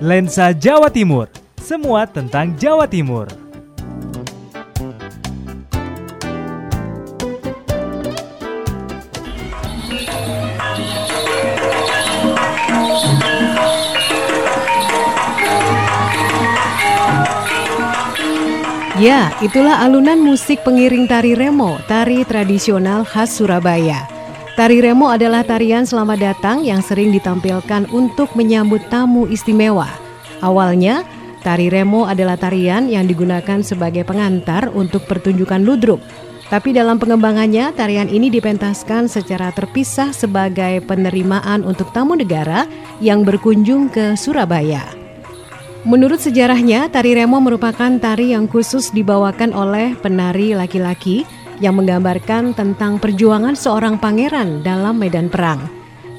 Lensa Jawa Timur, semua tentang Jawa Timur. Ya, itulah alunan musik pengiring tari remo, tari tradisional khas Surabaya. Tari remo adalah tarian selamat datang yang sering ditampilkan untuk menyambut tamu istimewa. Awalnya, tari remo adalah tarian yang digunakan sebagai pengantar untuk pertunjukan ludruk. Tapi dalam pengembangannya, tarian ini dipentaskan secara terpisah sebagai penerimaan untuk tamu negara yang berkunjung ke Surabaya. Menurut sejarahnya, tari remo merupakan tari yang khusus dibawakan oleh penari laki-laki yang menggambarkan tentang perjuangan seorang pangeran dalam medan perang.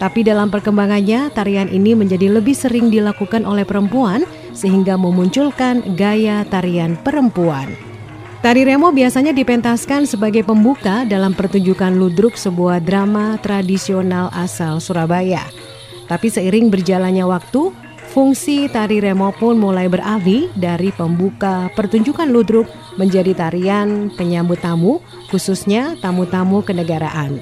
Tapi dalam perkembangannya, tarian ini menjadi lebih sering dilakukan oleh perempuan sehingga memunculkan gaya tarian perempuan. Tari remo biasanya dipentaskan sebagai pembuka dalam pertunjukan ludruk sebuah drama tradisional asal Surabaya. Tapi seiring berjalannya waktu, Fungsi tari remo pun mulai beralih dari pembuka pertunjukan ludruk menjadi tarian penyambut tamu, khususnya tamu-tamu kenegaraan.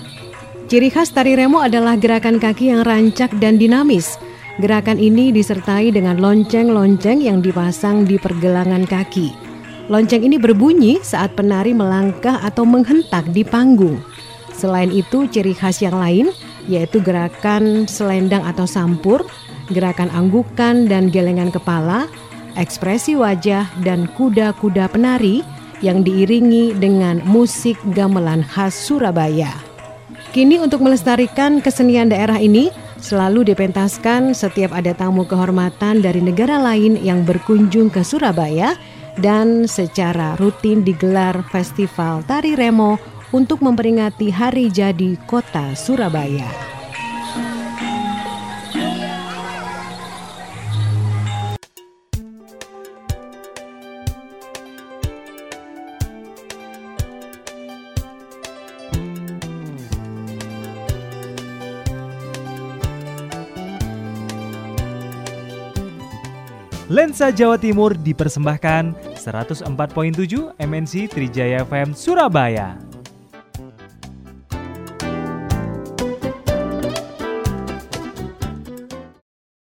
Ciri khas tari remo adalah gerakan kaki yang rancak dan dinamis. Gerakan ini disertai dengan lonceng-lonceng yang dipasang di pergelangan kaki. Lonceng ini berbunyi saat penari melangkah atau menghentak di panggung. Selain itu, ciri khas yang lain yaitu gerakan selendang atau sampur gerakan anggukan dan gelengan kepala, ekspresi wajah, dan kuda-kuda penari yang diiringi dengan musik gamelan khas Surabaya. Kini untuk melestarikan kesenian daerah ini selalu dipentaskan setiap ada tamu kehormatan dari negara lain yang berkunjung ke Surabaya dan secara rutin digelar festival tari remo untuk memperingati hari jadi kota Surabaya. Lensa Jawa Timur dipersembahkan 104.7 MNC Trijaya FM Surabaya.